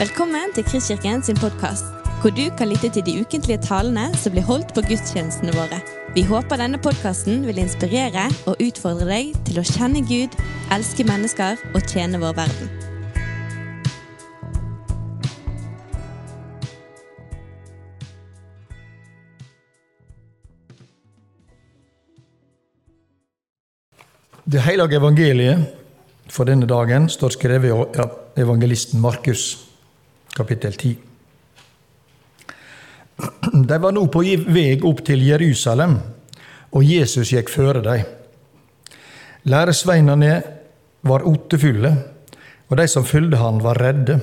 Velkommen til Kristkirken sin podkast, hvor du kan lytte til de ukentlige talene som blir holdt på gudstjenestene våre. Vi håper denne podkasten vil inspirere og utfordre deg til å kjenne Gud, elske mennesker og tjene vår verden. Det hellige evangeliet for denne dagen står skrevet av evangelisten Markus, kapittel 10. De var nå på vei opp til Jerusalem, og Jesus gikk føre dem. Læresveinene var otefulle, og de som fulgte han var redde.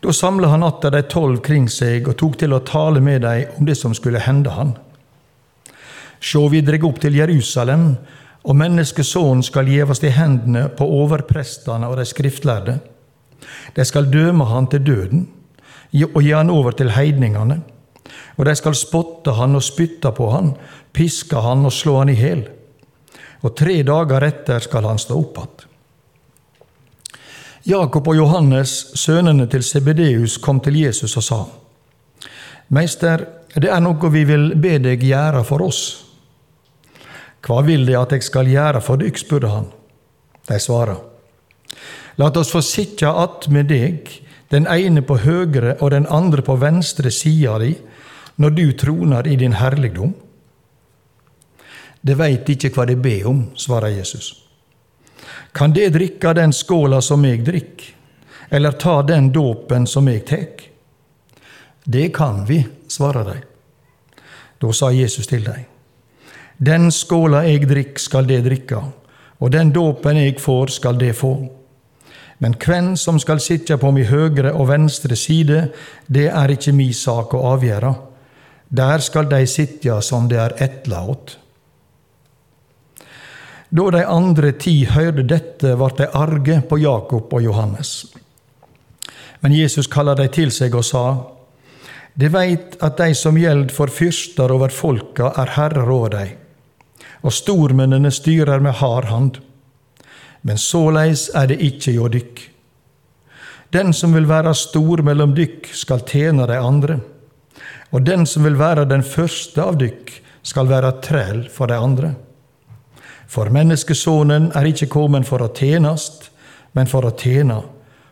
Da samla han atter de tolv kring seg og tok til å tale med dem om det som skulle hende han. Sjå, vi dreg opp til Jerusalem, og menneskesonen skal gjevast i hendene på overprestene og de skriftlærde. De skal døme han til døden og gi han over til heidningene. Og de skal spotte han og spytte på han, piske han og slå han i hjel. Og tre dager etter skal han stå opp igjen. Jakob og Johannes, sønnene til Sebedeus, kom til Jesus og sa:" Meister, det er noe vi vil be deg gjøre for oss. Hva vil De at jeg skal gjøre for dykk? spurte han. De svarer. Lat oss få sitja att med deg, den ene på høyre og den andre på venstre sida di, når du troner i din herligdom. De veit ikke hva de ber om, svarer Jesus. Kan de drikke den skåla som jeg drikk, eller ta den dåpen som jeg tek? Det kan vi, svarer de. Da sa Jesus til dem. Den skåla jeg drikk, skal det drikke, og den dåpen jeg får, skal det få. Men hvem som skal sitte på mi høyre og venstre side, det er ikke mi sak å avgjøre. Der skal de sitte som det er etla åt. Da de andre ti hørte dette, ble de arge på Jakob og Johannes. Men Jesus kalte de til seg og sa:" De veit at de som gjeld for fyrster over folka, er herrer over dei, og stormennene styrer med hard hand. Men såleis er det ikkje hjå dykk. Den som vil være stor mellom dykk, skal tjene de andre. Og den som vil være den første av dykk, skal være træl for de andre. For menneskesonen er ikke kommet for å tjenast, men for å tjene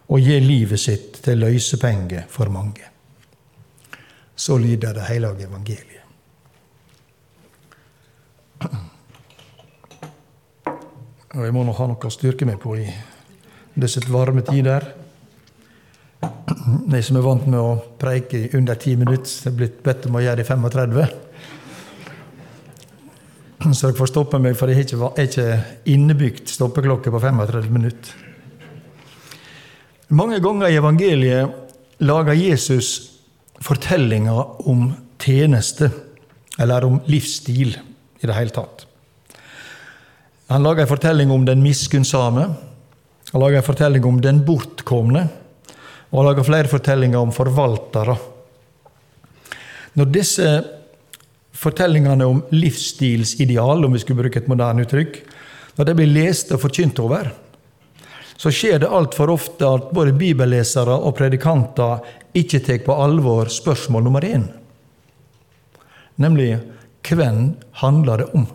og gi livet sitt til løysepenge for mange. Så lyder det hellige evangeliet. Og jeg må nå ha noe å styrke meg på i disse varme tider. De som er vant med å preike i under ti minutter, er blitt bedt om å gjøre det i 35. Så dere får stoppe meg, for jeg har ikke innebygd stoppeklokke på 35 minutter. Mange ganger i evangeliet lager Jesus fortellinger om tjeneste, eller om livsstil i det hele tatt. Han lager en fortelling om den miskunnsame. Han lager en fortelling om den bortkomne. Og han lager flere fortellinger om forvaltere. Når disse fortellingene om livsstilsideal, om vi skulle bruke et moderne uttrykk, når det blir lest og forkynt over, så skjer det altfor ofte at både bibellesere og predikanter ikke tar på alvor spørsmål nummer én, nemlig hvem handler det om?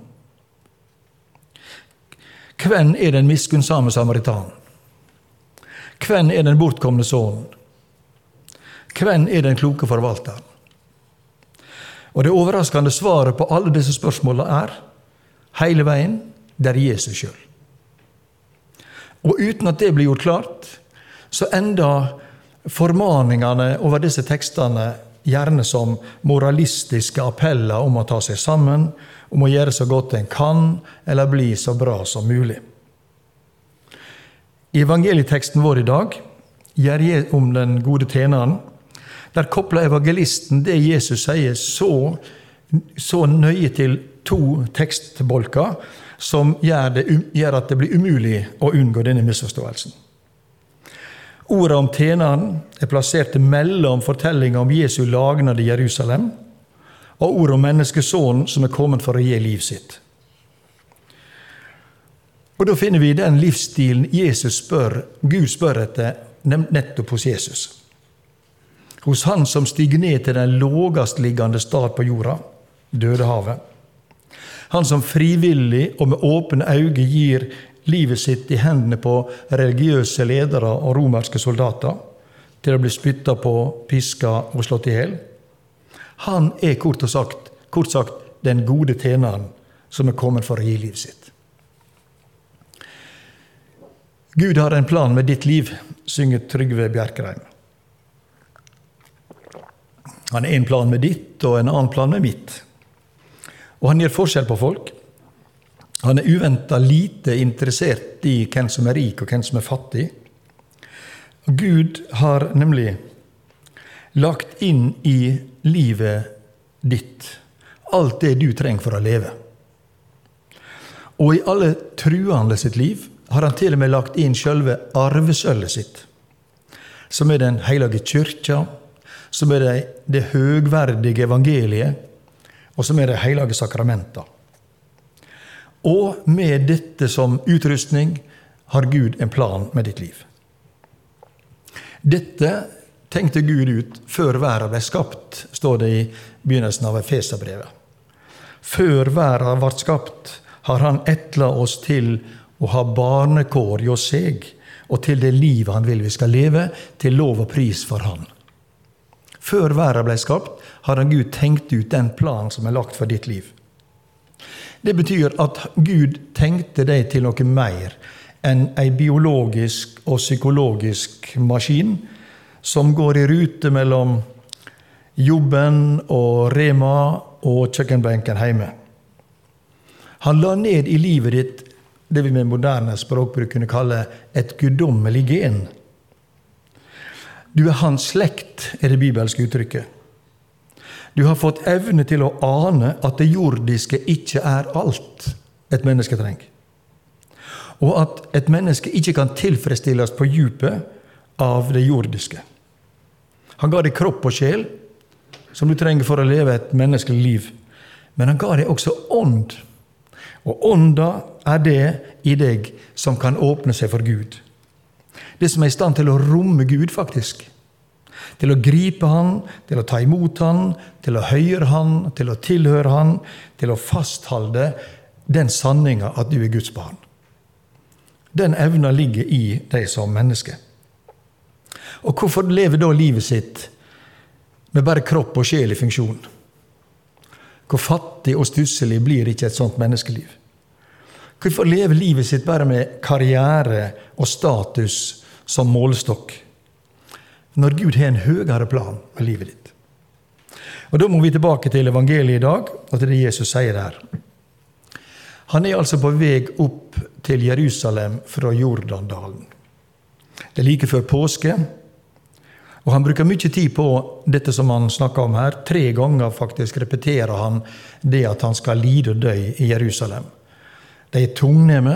Hvem er den miskunnsame samaritan? Hvem er den bortkomne sønnen? Hvem er den kloke forvalteren? Og Det overraskende svaret på alle disse spørsmålene er hele veien det er Jesus sjøl. Og uten at det blir gjort klart, så ender formaningene over disse tekstene gjerne som moralistiske appeller om å ta seg sammen, om å gjøre så godt en kan, eller bli så bra som mulig. I evangelieteksten vår i dag gjør om den gode tjeneren. Der kobler evangelisten det Jesus sier, så, så nøye til to tekstbolker som gjør, det, gjør, at det blir umulig å unngå denne misforståelsen. Ordet om tjeneren er plassert mellom fortellinga om Jesu lagnad i Jerusalem og ordet om menneskesonen som er kommet for å gi liv sitt. Og Da finner vi den livsstilen Jesus spør, Gud spør etter nettopp hos Jesus. hos Han som stiger ned til den lågastliggende stad på jorda, Dødehavet. Han som frivillig og med åpne øyne gir livet sitt i hendene på religiøse ledere og romerske soldater, til å bli spytta på, piska og slått i hjel. Han er kort, sagt, kort sagt den gode tjeneren som er kommet for å gi livet sitt. Gud har en plan med ditt liv, synger Trygve Bjerkreim. Han har en plan med ditt og en annen plan med mitt. Og han gjør forskjell på folk. Han er uventa lite interessert i hvem som er rik og hvem som er fattig. Gud har nemlig lagt inn i livet ditt alt det du trenger for å leve. Og i alle truende sitt liv har han til og med lagt inn sjølve arvesølvet sitt, som er Den hellige kyrkja, som er det, det høgverdige evangeliet, og som er de hellige sakramenta. Og med dette som utrustning har Gud en plan med ditt liv. Dette tenkte Gud ut før verden ble skapt, står det i begynnelsen av Efeserbrevet. Før verden ble skapt, har Han etla oss til å ha barnekår hos seg, og til det livet Han vil vi skal leve, til lov og pris for Han. Før verden ble skapt, har han Gud tenkt ut den planen som er lagt for ditt liv. Det betyr at Gud tenkte deg til noe mer enn ei biologisk og psykologisk maskin som går i rute mellom jobben og Rema og kjøkkenbenken hjemme. Han la ned i livet ditt det vi med moderne språkbruk kunne kalle et guddommelig gen. Du er hans slekt, er det bibelske uttrykket. Du har fått evne til å ane at det jordiske ikke er alt et menneske trenger. Og at et menneske ikke kan tilfredsstilles på djupet av det jordiske. Han ga deg kropp og sjel, som du trenger for å leve et menneskelig liv. Men han ga deg også ånd. Og ånda er det i deg som kan åpne seg for Gud. Det som er i stand til å romme Gud, faktisk. Til å gripe Han, til å ta imot Han, til å høre Han, til å tilhøre Han, til å fastholde den sanninga at du er Guds barn. Den evna ligger i deg som menneske. Og hvorfor lever da livet sitt med bare kropp og sjel i funksjon? Hvor fattig og stusslig blir ikke et sånt menneskeliv? Hvorfor leve livet sitt bare med karriere og status som målestokk? Når Gud har en høyere plan med livet ditt. Og Da må vi tilbake til evangeliet i dag, og til det Jesus sier her. Han er altså på vei opp til Jerusalem fra Jordandalen. Det er like før påske. Og Han bruker mye tid på dette som han snakker om her. Tre ganger faktisk repeterer han det at han skal lide og dø i Jerusalem. De er tungnemme,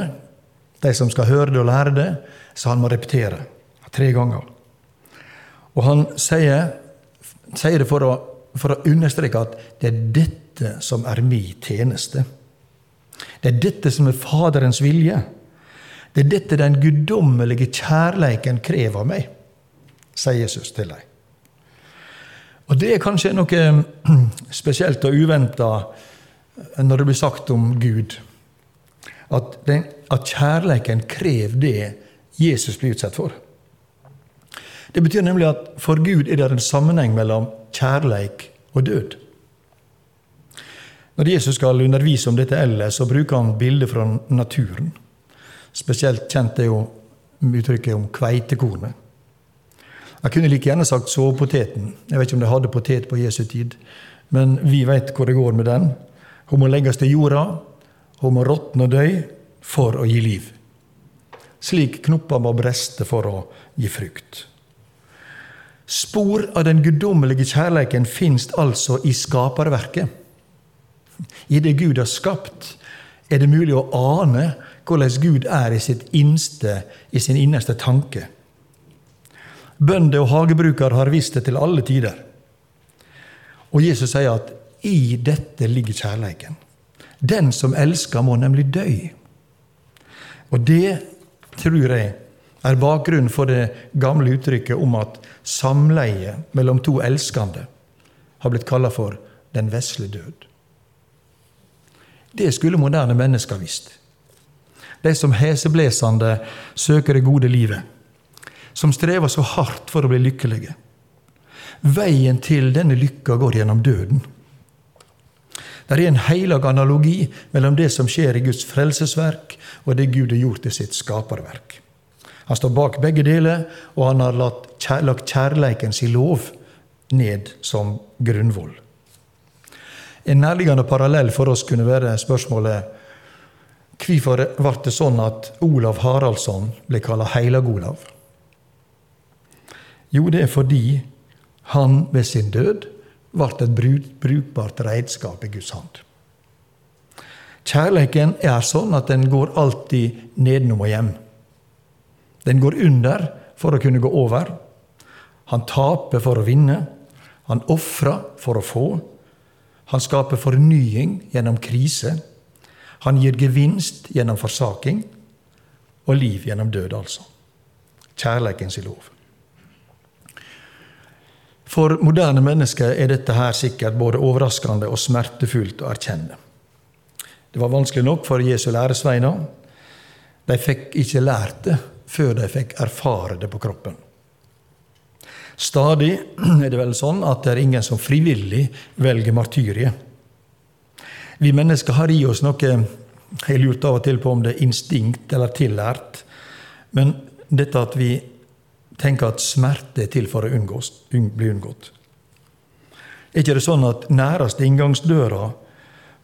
de som skal høre det og lære det, så han må repetere tre ganger. Og han sier, sier det for å, for å understreke at det er dette som er min tjeneste. Det er dette som er Faderens vilje. Det er dette den guddommelige kjærleiken krever av meg, sier Jesus til dem. Og det er kanskje noe spesielt og uventa når det blir sagt om Gud. At, den, at kjærleiken krever det Jesus blir utsatt for. Det betyr nemlig at for Gud er det en sammenheng mellom kjærleik og død. Når Jesus skal undervise om dette ellers, så bruker han bilder fra naturen. Spesielt kjent er jo uttrykket om kveitekornet. Jeg kunne like gjerne sagt sovepoteten. Jeg vet ikke om de hadde potet på Jesu tid, men vi vet hvor det går med den. Hun må legges til jorda, hun må råtne og dø for å gi liv. Slik knopper må breste for å gi frukt. Spor av den guddommelige kjærleiken fins altså i skaperverket. I det Gud har skapt, er det mulig å ane hvordan Gud er i sitt innste, i sin innerste tanke. Bønder og hagebrukere har visst det til alle tider. Og Jesus sier at i dette ligger kjærleiken. Den som elsker, må nemlig dø. Og det tror jeg er bakgrunnen for det gamle uttrykket om at samleie mellom to elskende har blitt kalla for den vesle død. Det skulle moderne mennesker visst. De som heseblesende søker det gode livet. Som strever så hardt for å bli lykkelige. Veien til denne lykka går gjennom døden. Det er en heilag analogi mellom det som skjer i Guds frelsesverk, og det Gud har gjort i sitt skaperverk. Han står bak begge deler, og han har lagt kjærleiken sin lov ned som grunnvoll. En nærliggende parallell for oss kunne være spørsmålet hvorfor ble det sånn at Olav Haraldsson ble kalt Heilag-Olav? Jo, det er fordi han ved sin død ble et brukbart redskap i Guds hånd. Kjærligheten er sånn at den går alltid nedenom og hjem. Den går under for å kunne gå over. Han taper for å vinne. Han ofrer for å få. Han skaper fornying gjennom krise. Han gir gevinst gjennom forsaking. Og liv gjennom død, altså. Kjærlighetens lov. For moderne mennesker er dette her sikkert både overraskende og smertefullt å erkjenne. Det var vanskelig nok for Jesu læresveiner. De fikk ikke lært det før de fikk erfare det på kroppen. Stadig er det vel sånn at det er ingen som frivillig velger martyriet. Vi mennesker har i oss noe Jeg lurte av og til på om det er instinkt eller tillært. Men dette at vi tenker at smerte er til for å unngås, bli unngått. Er ikke det sånn at næreste inngangsdøra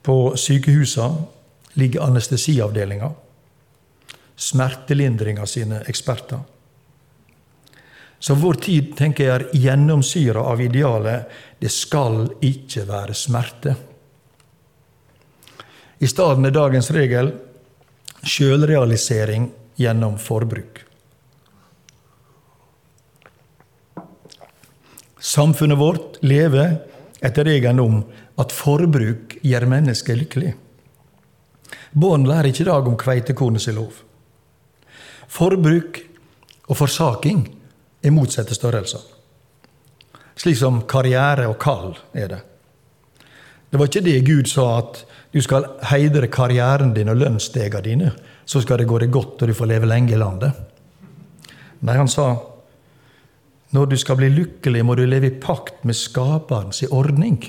på sykehusene ligger anestesiavdelinga? Smertelindringa sine eksperter. Så vår tid tenker jeg er gjennomsyra av idealet 'det skal ikke være smerte'. I stedet er dagens regel sjølrealisering gjennom forbruk. Samfunnet vårt lever etter regelen om at forbruk gjør mennesket lykkelig. Barn lærer ikke i dag om kveitekornets lov. Forbruk og forsaking er motsatte størrelser. Slik som karriere og kall er det. Det var ikke det Gud sa, at du skal heidre karrieren din og lønnsstegene dine, så skal det gå deg godt og du får leve lenge i landet. Nei, han sa når du skal bli lykkelig, må du leve i pakt med Skaperens ordning.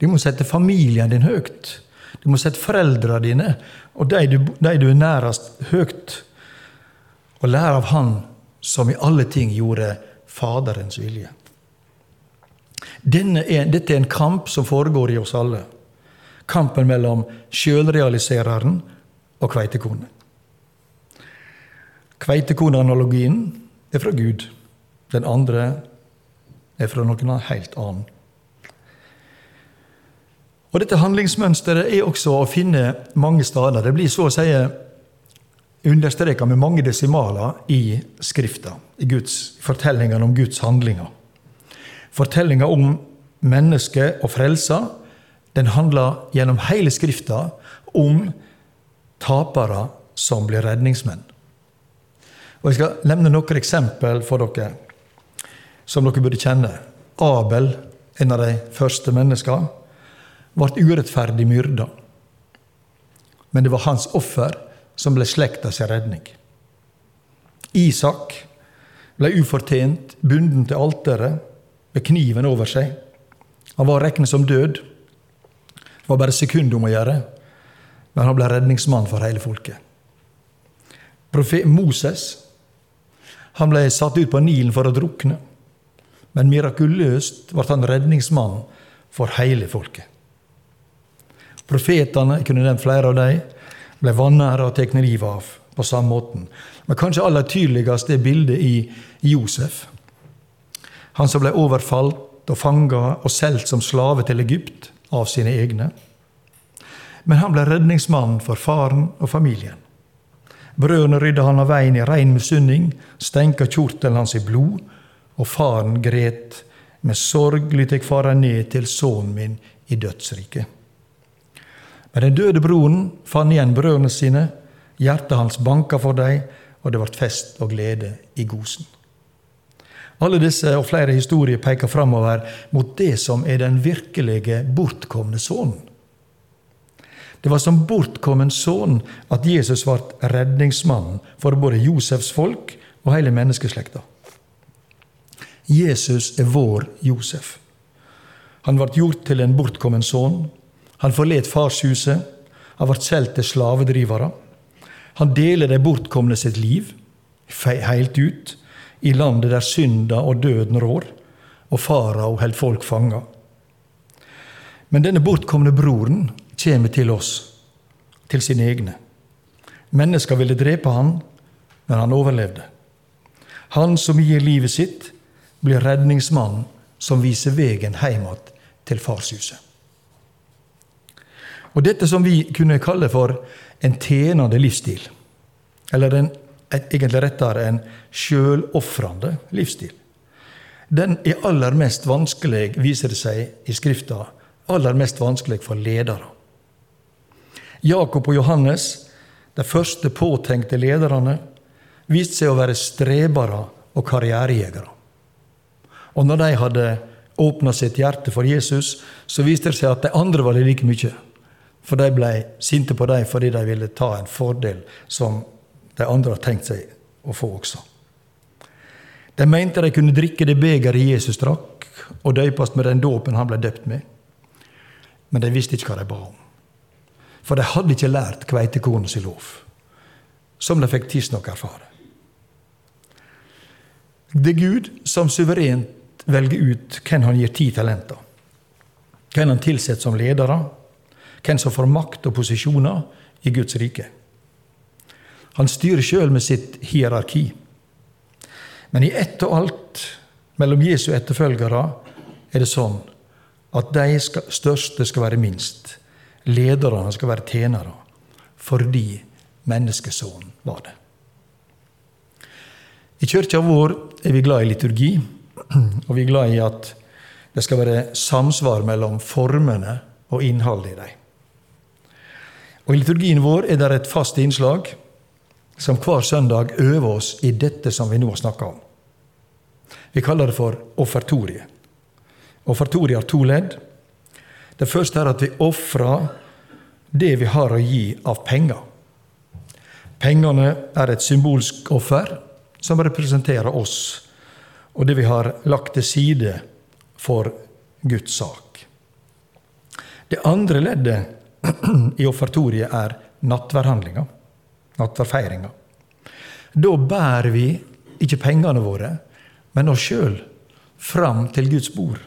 Du må sette familien din høyt. Du må sette foreldrene dine og de du, du er nærest, høyt. Og lære av Han som i alle ting gjorde Faderens vilje. Er, dette er en kamp som foregår i oss alle. Kampen mellom sjølrealisereren og kveitekornet. Kveitekoneanalogien er fra Gud. Den andre er fra noen helt annen. Og Dette handlingsmønsteret er også å finne mange steder. Det blir så å si understreka med mange desimaler i Skrifta, i Guds, fortellingene om Guds handlinger. Fortellinga om mennesket og frelsa den handler gjennom hele Skrifta om tapere som blir redningsmenn. Og Jeg skal nevne noen eksempel for dere som dere burde kjenne. Abel, en av de første menneskene, ble urettferdig myrda. Men det var hans offer som ble slekta sin redning. Isak ble ufortjent bunden til alteret med kniven over seg. Han var regnet som død. Det var bare sekund om å gjøre, men han ble redningsmann for hele folket. Profet Moses han ble satt ut på Nilen for å drukne. Men mirakuløst ble han redningsmann for hele folket. Profetene, jeg kunne nevnt flere av dem, ble vanæra og tatt livet av på samme måten. Men kanskje aller tydeligst er bildet i Josef. Han som ble overfalt og fanga og solgt som slave til Egypt av sine egne. Men han ble redningsmann for faren og familien. Brødrene rydda han av veien i rein misunning, stenka kjortelen hans i blod og faren gret. Med sorg lyt jeg fara ned til sønnen min i dødsriket. Men den døde broren fant igjen brødrene sine. Hjertet hans banka for dem, og det ble fest og glede i Gosen. Alle disse og flere historier peker framover mot det som er den virkelige bortkomne sønnen. Det var som bortkommen sønn at Jesus ble redningsmannen for både Josefs folk og hele menneskeslekta. Jesus er vår Josef. Han ble gjort til en bortkommen sønn. Han forlot farshuset. Han ble solgt til slavedrivere. Han deler de bortkomne sitt liv helt ut i landet der synda og døden rår, og farao holder folk fanga. Men denne bortkomne broren kommer til oss, til sine egne. Mennesker ville drepe han, men han overlevde. Han som gir livet sitt, blir redningsmannen som viser veien hjem til farshuset. Og dette som vi kunne kalle for en tjenende livsstil, eller en egentlig rettere en sjølofrende livsstil. Den er aller mest vanskelig, viser det seg i Skrifta, aller mest vanskelig for ledere. Jakob og Johannes, de første påtenkte lederne, viste seg å være strebere og karrierejegere. Og når de hadde åpna sitt hjerte for Jesus, så viste det seg at de andre var det like mye. For de ble sinte på dem fordi de ville ta en fordel som de andre har tenkt seg å få også. De mente de kunne drikke det begeret Jesus drakk, og døpes med den dåpen han ble døpt med. Men de visste ikke hva de ba om. For de hadde ikke lært kveitekornets lov, som de fikk tidsnok erfare. Det er Gud som suverent velger ut hvem han gir ti talenter. Hvem han tilsetter som ledere, hvem som får makt og posisjoner i Guds rike. Han styrer sjøl med sitt hierarki. Men i ett og alt mellom Jesu etterfølgere er det sånn at de største skal være minst. Lederne skal være tjenere. Fordi menneskesonen var det. I kirka vår er vi glad i liturgi, og vi er glad i at det skal være samsvar mellom formene og innholdet i dem. Og I liturgien vår er det et fast innslag som hver søndag øver oss i dette som vi nå har snakka om. Vi kaller det for offertoriet. Offertoriet har to ledd. Det første er at vi ofrer det vi har å gi av penger. Pengene er et symbolsk offer som representerer oss og det vi har lagt til side for Guds sak. Det andre leddet i offertoriet er nattverdhandlinga nattverdfeiringa. Da bærer vi ikke pengene våre, men oss sjøl fram til Guds bord.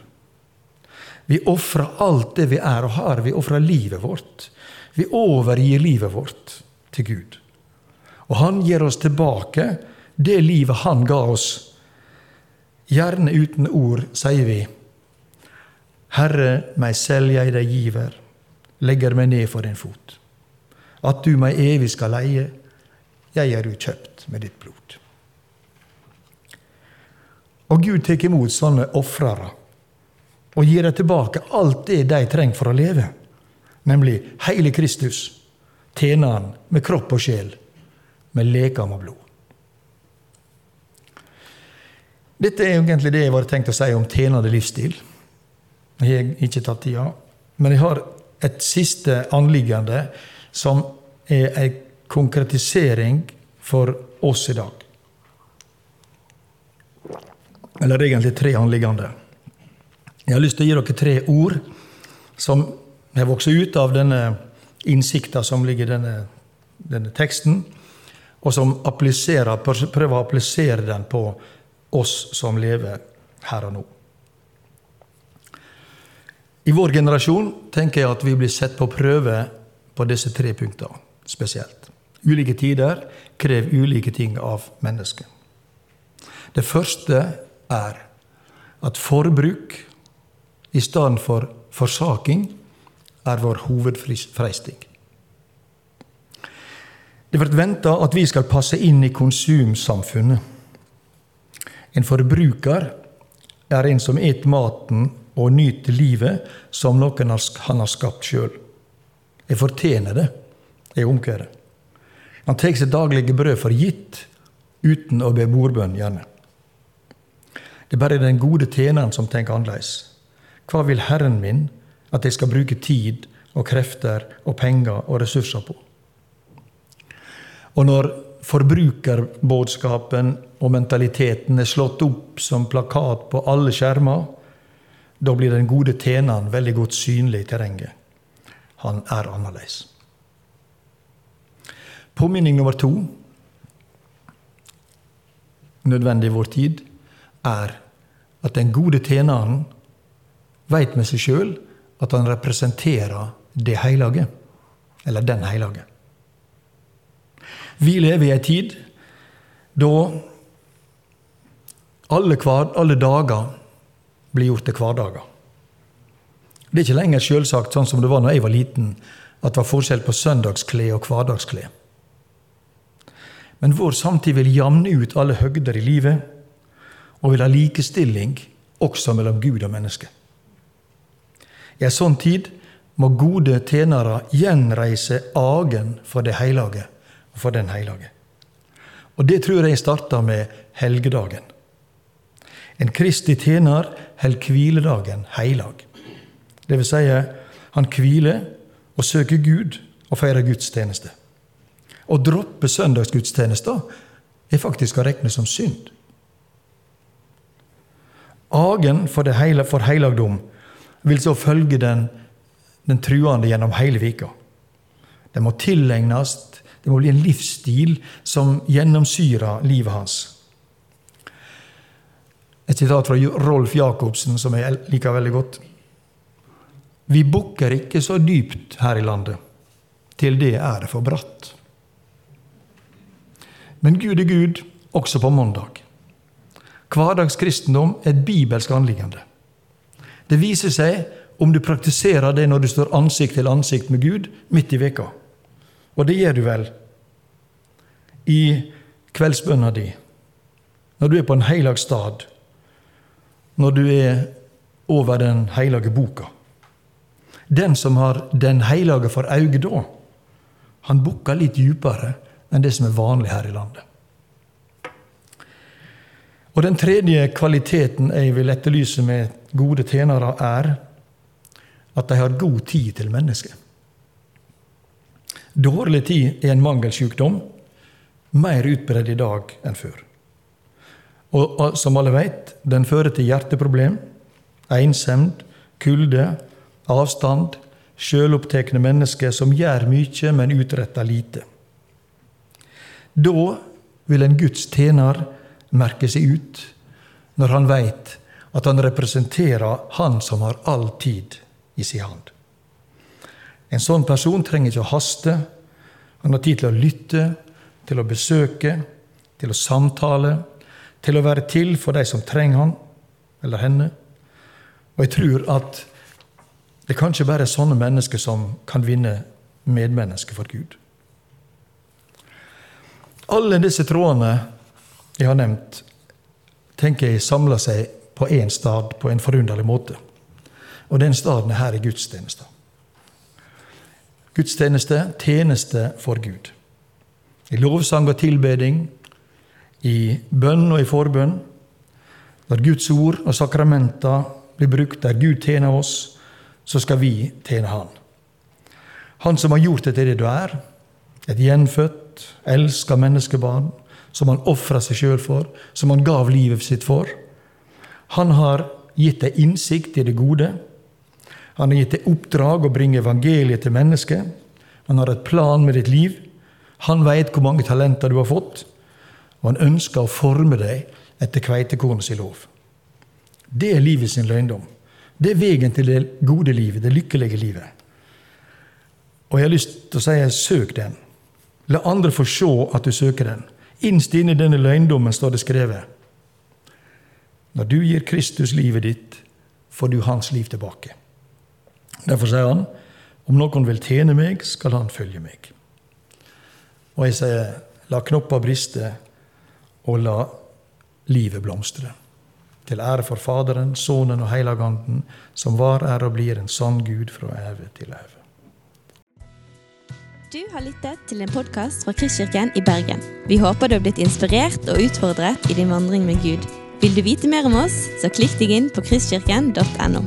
Vi ofrer alt det vi er og har. Vi ofrer livet vårt. Vi overgir livet vårt til Gud. Og Han gir oss tilbake det livet Han ga oss. Gjerne uten ord sier vi Herre, meg selv jeg deg giver, legger meg ned for din fot. At du meg evig skal leie, jeg er ukjøpt med ditt blod. Og Gud tar imot sånne ofrere og gir dem tilbake alt det de trenger for å leve, nemlig hele Kristus, tjeneren med kropp og sjel, med lekam og blod. Dette er egentlig det jeg var tenkt å si om tjenende livsstil. Jeg har ikke tatt tida. Men jeg har et siste anliggende som er ei konkretisering for oss i dag. Eller egentlig tre anliggende. Jeg har lyst til å gi dere tre ord som har vokst ut av denne innsikta som ligger i denne, denne teksten, og som prøver å applisere den på oss som lever her og nå. I vår generasjon tenker jeg at vi blir sett på prøve på disse tre punktene spesielt. Ulike tider krever ulike ting av mennesket. Det første er at forbruk i stedet for forsaking er vår hovedfreisting. Det blir venta at vi skal passe inn i konsumsamfunnet. En forbruker er en som et maten og nyter livet som noen han har skapt sjøl. Jeg fortjener det, er omkvædet. Han tar sitt daglige brød for gitt uten å be bordbønn, gjerne. Det er bare den gode tjeneren som tenker annerledes. Hva vil Herren min at jeg skal bruke tid og krefter og penger og ressurser på? Og når forbrukerbudskapen og mentaliteten er slått opp som plakat på alle skjermer, da blir den gode tjeneren veldig godt synlig i terrenget. Han er annerledes. Påminning nummer to, nødvendig i vår tid, er at den gode tjeneren veit med seg sjøl at han representerer det hellige, eller den hellige. Vi lever i ei tid da alle, hver, alle dager blir gjort til hverdager. Det er ikke lenger selvsagt, sånn som det var når jeg var liten, at det var forskjell på søndagskle og hverdagskle. Men vår samtid vil jamne ut alle høgder i livet og vil ha likestilling også mellom Gud og menneske. I en sånn tid må gode tjenere gjenreise agen for det hellige og for den hellige. Og det tror jeg starta med helgedagen. En kristig tjener holder hviledagen heilag. Det vil si, han hviler og søker Gud og feirer gudstjeneste. Å droppe søndagsgudstjenester er faktisk å regne som synd. Agen for, det hele, for heilagdom vil så følge den, den truende gjennom hele vika. Den må tilegnes, det må bli en livsstil som gjennomsyrer livet hans. Et sitat fra Rolf Jacobsen som jeg liker veldig godt. Vi bukker ikke så dypt her i landet. Til det er det for bratt. Men Gud er Gud også på mandag. Hverdagskristendom er et bibelsk anliggende. Det viser seg om du praktiserer det når du står ansikt til ansikt med Gud midt i veka. Og det gjør du vel i kveldsbønna di, når du er på en heilag stad, når du er over den heilage boka. Den som har Den heilage for øye da, han bukker litt djupere enn det som er vanlig her i landet. Og Den tredje kvaliteten jeg vil etterlyse med gode tjenere, er at de har god tid til mennesket. Dårlig tid er en mangelsjukdom, mer utbredt i dag enn før. Og som alle vet, den fører til hjerteproblem, ensemd, kulde, avstand, sjølopptekne mennesker som gjør mye, men utretter lite. Da vil en Guds tjener merke seg ut når han veit at han representerer Han som har all tid i sin hand. En sånn person trenger ikke å haste. Han har tid til å lytte, til å besøke, til å samtale, til å være til for de som trenger han eller henne. Og jeg tror at det kanskje bare er sånne mennesker som kan vinne medmennesker for Gud. Alle disse trådene jeg har nevnt, tenker jeg samler seg på én stad på en forunderlig måte. Og den staden er her i gudstjenesta. Gudstjeneste, tjeneste for Gud. I lovsang og tilbeding, i bønn og i forbønn. Når Guds ord og sakramenter blir brukt der Gud tjener oss, så skal vi tjene Han. Han som har gjort det til det du er, et gjenfødt, elska menneskebarn, som han ofra seg sjøl for, som han gav livet sitt for. Han har gitt deg innsikt i det gode. Han har gitt deg oppdrag å bringe evangeliet til mennesket. Han har et plan med ditt liv. Han veit hvor mange talenter du har fått, og han ønsker å forme deg etter kveitekornets lov. Det er livet sin løgndom. Det er veien til det gode livet, det lykkelige livet. Og jeg har lyst til å si søk den. La andre få se at du søker den. Innst inne i denne løgndommen står det skrevet Når du gir Kristus livet ditt, får du hans liv tilbake. Derfor sier han om noen vil tjene meg, skal han følge meg. Og jeg sier la knoppa briste, og la livet blomstre. Til ære for Faderen, Sønnen og Helliganden, som var, er og blir en sann Gud fra evig til evig. Du har lyttet til en podkast fra Kristkirken i Bergen. Vi håper du har blitt inspirert og utfordret i din vandring med Gud. Vil du vite mer om oss, så klikk deg inn på kristkirken.no.